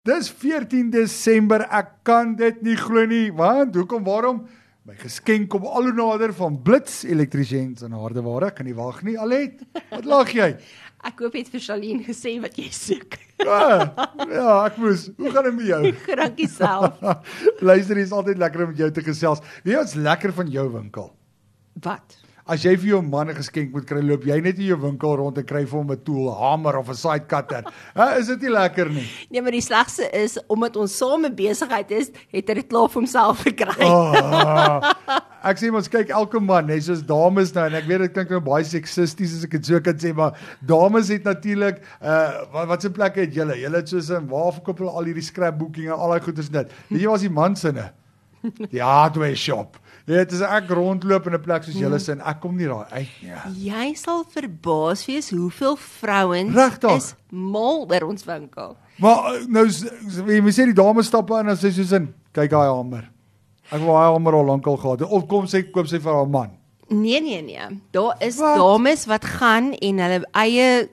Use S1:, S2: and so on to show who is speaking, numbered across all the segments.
S1: Dis 14 Desember. Ek kan dit nie glo nie. Want hoekom? Waarom? My geskenk kom al hoe nader van Blitz Elektriesiens en Hardeware. Kan nie wag nie. Alet, wat lag jy?
S2: Ek hoop jy het vir Shalien gesê wat jy soek.
S1: Ja, ja, ek moes. Hoe gaan dit met jou?
S2: Dankie self.
S1: Luister, dit is altyd lekker om met jou te gesels. Weet jy wat's lekker van jou winkel?
S2: Wat?
S1: As jy vir jou man 'n geskenk moet kry, loop jy net in jou winkel rond en kry vir hom 'n tool, hamer of 'n side cutter. Hæ, is dit nie lekker nie?
S2: Nee, maar die slegste is omdat ons same besigheid is, het hy dit klaar vir homself gekry.
S1: Oh, ek sê mos kyk elke man, net soos dames nou en ek weet dit klink nou baie seksisties as ek dit so kan sê, maar dames het natuurlik uh wat wat se plekke het julle? Julle het soos 'n waar verkoop hulle al hierdie scrapbooking en al daai goeders net. Weet jy wat is die man se ne? Die hardware shop. Ja, dit is ek rondloop in 'n plek soos julle sin. Ek kom nie daar uit nie.
S2: Jy sal verbaas wees hoeveel vrouens is mal oor ons winkel.
S1: Maar uh, nou jy moet sê die dame stap in en sê soos in, kyk daai hamer. Ek wou daai hamer al lankal gehad. het. Of kom sê koop sy vir haar man.
S2: Nee nee nee. Daar is
S1: Wat?
S2: dames wat gaan en hulle eie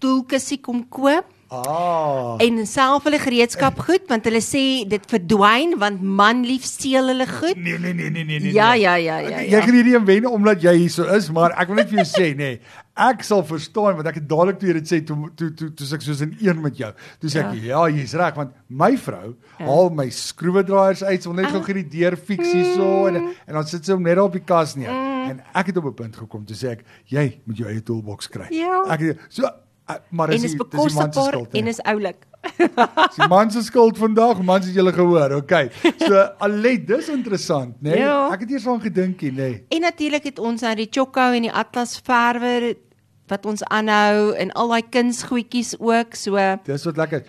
S2: toolkussie kom koop
S1: Ah.
S2: en self hulle gereedskap goed want hulle sê dit verdwyn want man lief steel hulle goed.
S1: Nee nee nee nee nee nee.
S2: Ja ja ja ja. Ja.
S1: Jy gaan hierdie een wen omdat jy hier so is, maar ek wil net vir jou sê nê, nee, ek sal verstaan want ek het dadelik toe jy dit sê toe toe toe toe ek soos in een met jou. Toe sê ek ja, jy's reg want my vrou haal my skroewedraaiers uit, sy wil net gou gee die deur fix hierso en en dan sit sy hom net op die kas neer. En ek het op 'n punt gekom toe sê ek jy moet jou eie toolbox kry.
S2: Ja.
S1: Ek so eh, maar
S2: En
S1: is
S2: is
S1: dis die man se
S2: bekostigbaar
S1: skuld,
S2: en is oulik.
S1: Dis die man se skuld vandag, mans het julle gehoor. Okay. So Alet, dis interessant, né? Nee?
S2: Ja.
S1: Ek het eers aan gedinkie, nê. Nee.
S2: En natuurlik het ons nou die Choco en die Atlas verwer wat ons aanhou en al daai kunsgoedjies ook. So
S1: Dis wat lekker.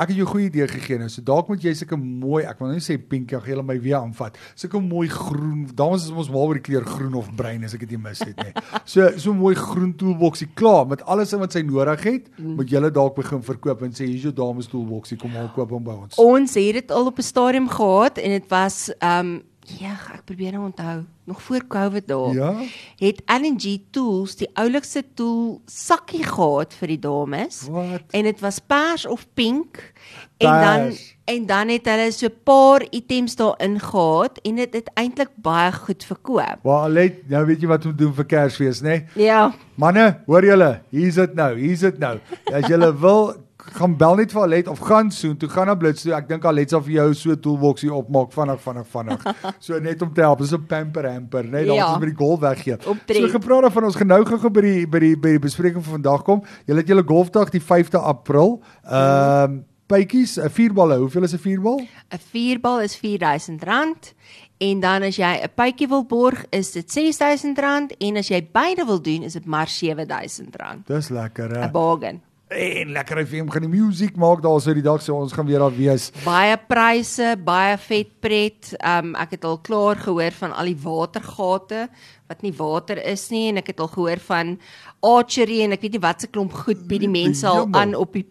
S1: Ek het jou goeie idee gegee nou. So dalk moet jy sulke mooi, ek wil nou nie sê pink, jy gaan my weer aanvat. Sulke mooi groen. Dames is ons mal oor die kleur groen of bruin as ek dit nie mis het nie. So so mooi groen toolboxie klaar met alles wat sy nodig het. Moet jy dalk begin verkoop en sê hier's jou dames toolboxie, kom maar koop hom by ons.
S2: ons het dit al op 'n stadium gehad en dit was ehm um, ja, ek probeer nou onthou, nog voor Covid daar.
S1: Ja.
S2: Het LNG Tools die oulikste tool sakkie gehad vir die dames.
S1: Wat?
S2: En dit was pers of pink. En dan
S1: Pers.
S2: en dan het hulle so 'n paar items daarin gehad en dit het eintlik baie goed verkoop.
S1: Waar Alet, nou weet jy wat om doen vir Kersfees, nê? Nee?
S2: Ja.
S1: Manne, hoor julle, hier's dit nou, hier's dit nou. As julle wil gaan bel net vir Alet of gaan soen toe gaan na Blitz toe. Ek dink Alet sal vir jou so 'n toolboxie opmaak vinnig vinnig vinnig. So net om te help. Dis 'n pamper hamper, né? Nee, dan
S2: Ja.
S1: ons die golf weggee. So gepraat daarvan ons gaan nou gou by die by die by die bespreking van vandag kom. Julle het julle golfdag die 5de April. Ehm um, Pytjies, 'n vierballe. Hoeveel is 'n vierbal?
S2: 'n Vierbal is R4000 en dan as jy 'n pytjie wil borg, is dit R6000 en as jy beide wil doen, is dit maar R7000.
S1: Dis lekker,
S2: 'n
S1: hè.
S2: Bargain.
S1: En lekker FM gaan die musiek maak daar so die dag so ons gaan weer daar wees.
S2: Baie pryse, baie vet pret. Um ek het al klaar gehoor van al die watergate wat nie water is nie en ek het al gehoor van archery en ek weet nie wat se klomp goed by die mense al aan op die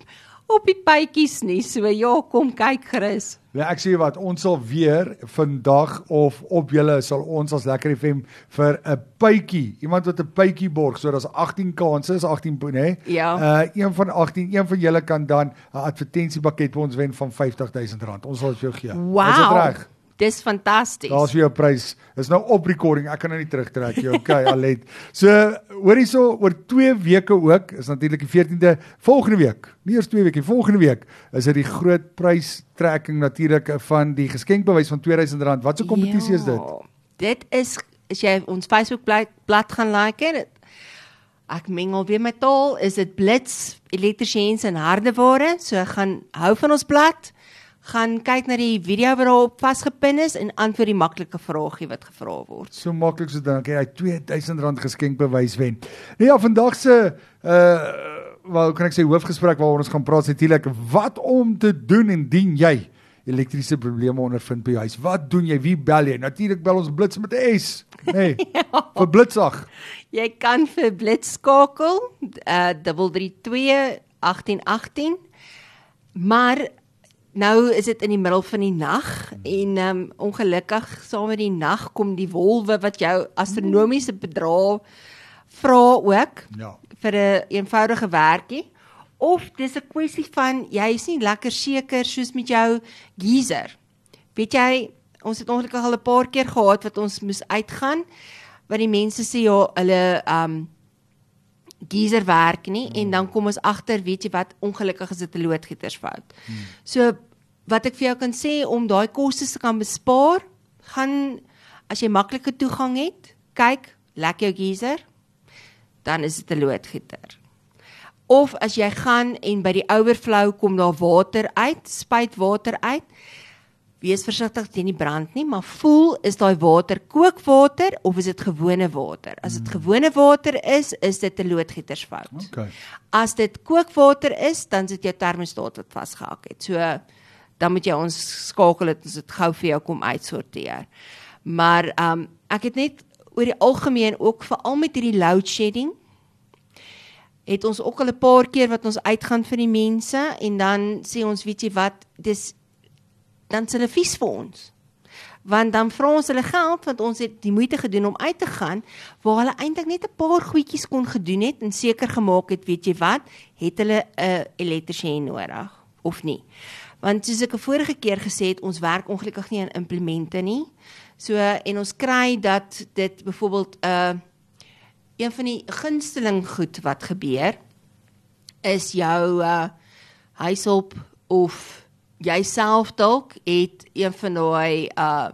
S2: op die pytjies nie. So ja, kom kyk gerus.
S1: Ja, ek sê wat, ons sal weer vandag of op julle sal ons as Lekker FM vir 'n pytjie, iemand wat 'n pytjie borg, so daar's 18 kansse, is 18 nê? Nee?
S2: Ja.
S1: Uh een van 18, een van julle kan dan 'n advertensiepakket by ons wen van R50000. Ons sal dit vir jou gee. Is dit
S2: Wow.
S1: reg?
S2: Dis fantasties.
S1: Daar's vir jou prys. Is nou op recording. Ek kan nou nie terugtrek nie. Okay, Alet. So, hoor hierso oor 2 weke ook, is natuurlik die 14de volgende week. Nie eers 2 weke, die volgende week is dit die groot prystrekking natuurlik van die geskenkbewys van R2000. Wat 'n kompetisie is dit?
S2: Ja, Dit is as jy ons Facebook blad, blad gaan like dit. Ek mengel weer met taal, is dit Blitz Elektriesiens en Hardeware. So gaan hou van ons blad. Gaan kyk na die video wat daarop vasgepin is en antwoord die maklike vraagie wat gevra word.
S1: So maklik so dan kan jy R2000 geskenkbewys wen. Nou ja, vandag se uh wel kan ek sê hoofgesprek waaroor ons gaan praat is natuurlik wat om te doen indien jy elektriese probleme ondervind by jou huis. Wat doen jy? Wie bel jy? Natuurlik bel ons Blitz met 'n S, nê? Nee, vir Blitzag.
S2: Jy kan vir Blitz skakel uh 332 1818. Maar nou is dit in die middel van die nag en ehm um, ongelukkig saam met die nag kom die wolwe wat jou astronomiese bedrag vra ook
S1: Ja.
S2: vir 'n eenvoudige werkie Of dis 'n kwessie van jy is nie lekker seker soos met jou geyser. Weet jy, ons het ongelukkig al 'n paar keer gehad wat ons moes uitgaan wat die mense sê ja, hulle um geyser werk nie hmm. en dan kom ons agter, weet jy wat, ongelukkig is dit 'n loodgietersfout. Hmm. So wat ek vir jou kan sê om daai koste te kan bespaar, gaan as jy maklike toegang het, kyk, lek jou geyser, dan is dit 'n loodgieter. Of as jy gaan en by die overflow kom daar water uit, spuit water uit, wees versigtig teen die brand nie, maar voel is daai water kookwater of is dit gewone water? As dit mm. gewone water is, is dit 'n loodgietersfout.
S1: Okay.
S2: As dit kookwater is, dan sit jou termostaat wat vasgehak het. So dan moet jy ons skakel dit ons dit gou vir jou kom uitsorteer. Maar ehm um, ek het net oor die algemeen ook veral met hierdie load shedding het ons ook al 'n paar keer wat ons uitgaan vir die mense en dan sê ons weet jy wat dis dan s'hulle vies vir ons. Want dan vra ons hulle geld want ons het die moeite gedoen om uit te gaan waar hulle eintlik net 'n paar goedjies kon gedoen het en seker gemaak het, weet jy wat, het hulle 'n elektriesien nodig of nie. Want soos ek 'n vorige keer gesê het, ons werk ongelukkig nie aan implemente nie. So en ons kry dat dit byvoorbeeld 'n uh, een van die gunsteling goed wat gebeur is jou uh huishulp of jouself dalk het een van daai uh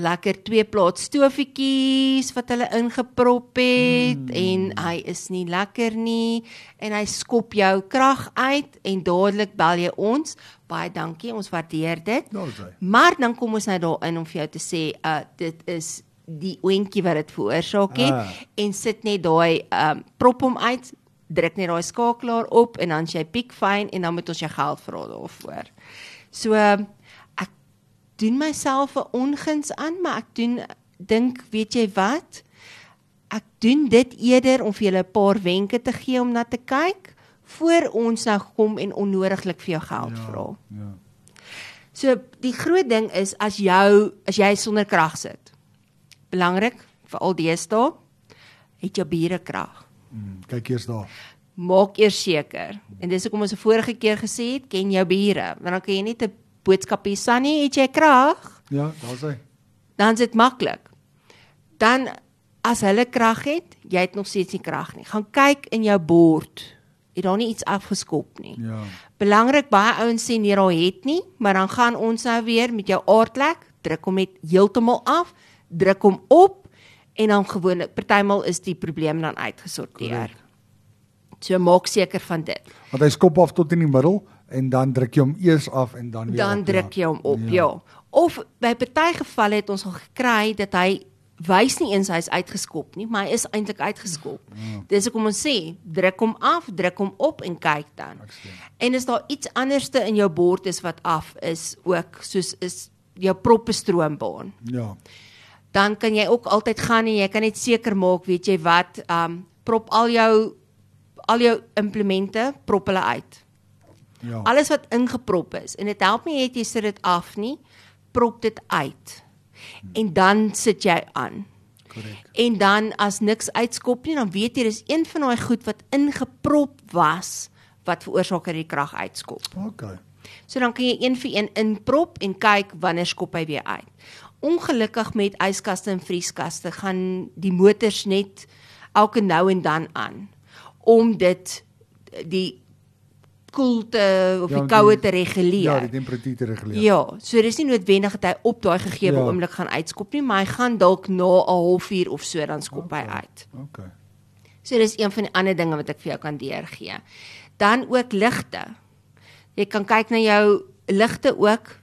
S2: lekker twee plaat stofietjies wat hulle ingeprop het mm. en hy is nie lekker nie en hy skop jou krag uit en dadelik bel jy ons baie dankie ons waardeer dit maar dan kom ons nou daarin om vir jou te sê uh dit is die oentjie wat dit veroorsaak het ah. en sit net daai um prop hom uit druk net daai skakelaar op en dan jy piek fyn en dan moet ons jou geld vra daarvoor. So ek doen myself 'n onguns aan, maar ek doen dink weet jy wat? Ek doen dit eerder om vir julle 'n paar wenke te gee om na te kyk voor ons nou kom en onnodiglik vir jou geld ja, vra. Ja. So die groot ding is as jou as jy sonder krag sit. Belangrik vir al deesdae het jou bure krag.
S1: Mm, kyk eers daar.
S2: Maak eers seker. En dis hoekom ons 'n vorige keer gesê het, ken jou bure. Want dan kan jy net 'n boodskap hier Sunny, het jy krag?
S1: Ja, daar's hy.
S2: Dan is dit maklik. Dan as hulle krag het, jy het nog steeds nie krag nie. Gaan kyk in jou bord. Het daar nie iets afgeskop nie.
S1: Ja.
S2: Belangrik baie ouens sê nee, daar het nie, maar dan gaan ons nou weer met jou aardlek, druk hom net heeltemal af, druk hom op en dan gewoonlik partymal is die probleem dan uitgesorteer. Correct. So maak seker van dit.
S1: Want hy skop af tot in die middel en dan druk jy hom eers af en dan weer
S2: Dan op, druk jy hom op, ja. ja. Of by party gevalle het ons al gekry dat hy wys nie eens hy's uitgeskop nie, maar hy is eintlik uitgeskop. Ja. Dis hoekom ons sê, druk hom af, druk hom op en kyk dan. En as daar iets anderste in jou bord is wat af is, ook soos is jou proppe stroombaan.
S1: Ja
S2: dan kan jy ook altyd gaan en jy kan net seker maak, weet jy wat, um prop al jou al jou implemente prop hulle uit. Ja. Alles wat ingeprop is en dit help nie het jy sit dit af nie, prop dit uit. En dan sit jy aan.
S1: Korrek.
S2: En dan as niks uitskop nie, dan weet jy dis een van daai goed wat ingeprop was wat veroorsaak dat die krag uitskop.
S1: OK.
S2: So dan kan jy een vir een inprop en kyk wanneer skop hy weer uit ongelukkig met yskaste en vrieskaste gaan die motors net elke nou en dan aan om dit die koelte of ja, die koue te reguleer.
S1: Ja, die temperatuur te reguleer.
S2: Ja, so dis nie noodwendig dat hy op daai gegee ja. oomblik gaan uitskop nie, maar hy gaan dalk na 'n halfuur of so dan skop okay. hy uit.
S1: OK.
S2: So dis een van die ander dinge wat ek vir jou kan deurgee. Dan ook ligte. Jy kan kyk na jou ligte ook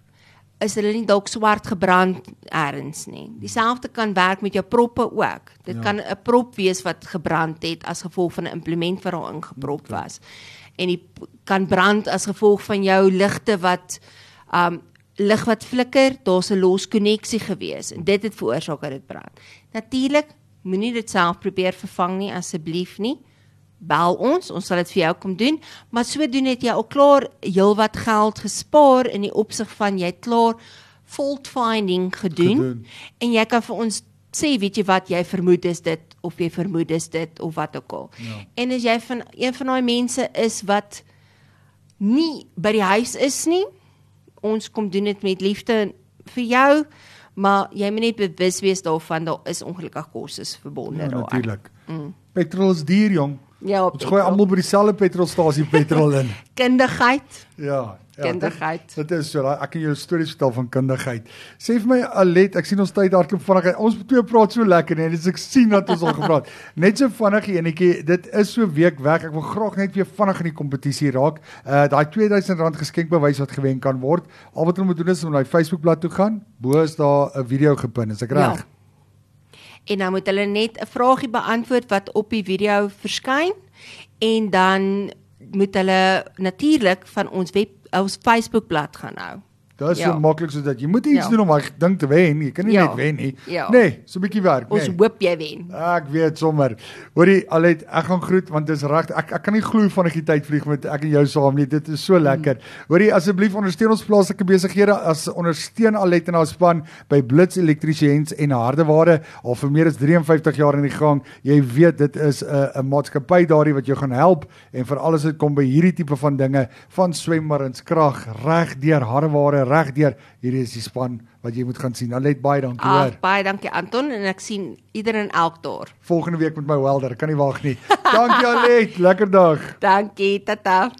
S2: is hulle nie dalk swart gebrand eers nie. Dieselfde kan werk met jou proppe ook. Dit ja. kan 'n prop wees wat gebrand het as gevolg van 'n implement wat daar ingeprop okay. was. En dit kan brand as gevolg van jou ligte wat um lig wat flikker, daar's 'n los koneksie gewees en dit het veroorsaak dat dit brand. Natuurlik moenie dit self probeer vervang nie asseblief nie bel ons, ons sal dit vir jou kom doen, maar sodoende het jy al klaar heelwat geld gespaar in die opsig van jy klaar fault finding gedoen, gedoen en jy kan vir ons sê weet jy wat jy vermoed is dit of jy vermoed is dit of wat ook al.
S1: Ja.
S2: En as jy van een van daai mense is wat nie by die huis is nie, ons kom doen dit met liefde vir jou, maar jy moet net bewus wees daarvan daar is ongelukkige kostes verbonde
S1: Ja,
S2: daaraan.
S1: natuurlik. Mm. Petrol is duur, jong.
S2: Ja,
S1: Ons gooi almal by dieselfde petrolstasie petrol in.
S2: kundigheid,
S1: Ja. ja
S2: Kundigheid.
S1: Dit, dit is so. Ek kan jou stories vertel van kundigheid. Sê vir my Alet, ek sien ons tyd hardloop vinnig. Ons twee praat so lekker nee, dis ek sien dat ons al gepraat. Net so vinnig enetjie. Dit is so week weg. Ek wil graag net weer vinnig in die kompetisie raak. Uh daai R2000 geskenkbewys wat gewen kan word. Al wat hulle moet doen is om na die Facebookblad toe gaan. Bo is daar 'n video gepin. Is ek reg?
S2: Ja. En dan moet hulle net 'n vragie beantwoord wat op die video verskyn en dan moet hulle natuurlik van ons web ons Facebookblad gaan hou.
S1: Dit is
S2: Ja.
S1: so maklik soos dat jy moet iets
S2: Ja.
S1: doen om daai ding te wen. Jy kan nie
S2: Ja.
S1: net wen nie.
S2: Ja.
S1: Nee, so 'n bietjie werk,
S2: Ons
S1: nee.
S2: hoop jy wen.
S1: Ek weet sommer. Hoorie, Alet, ek gaan groet want dis reg. Ek ek kan nie glo van die tyd vlieg met ek en jou saam nie. Dit is so lekker. Hoorie, asseblief ondersteun ons plaaslike besighede as ondersteun Alet en haar span by Blitz Elektriesiens en Hardeware al vir meer as 53 jaar in die gang. Jy weet dit is 'n 'n maatskappy daardie wat jou gaan help en vir alles wat kom by hierdie tipe van dinge van swemmarins krag reg deur Hardeware reg deur. Hierdie is die span wat jy moet gaan sien. Alet, baie dankie hoor.
S2: Ag, baie dankie Anton en ek sien ieder en elk daar.
S1: volgende week met my welder. Kan nie wag nie. Dankie Alet, lekker dag.
S2: Dankie, tata.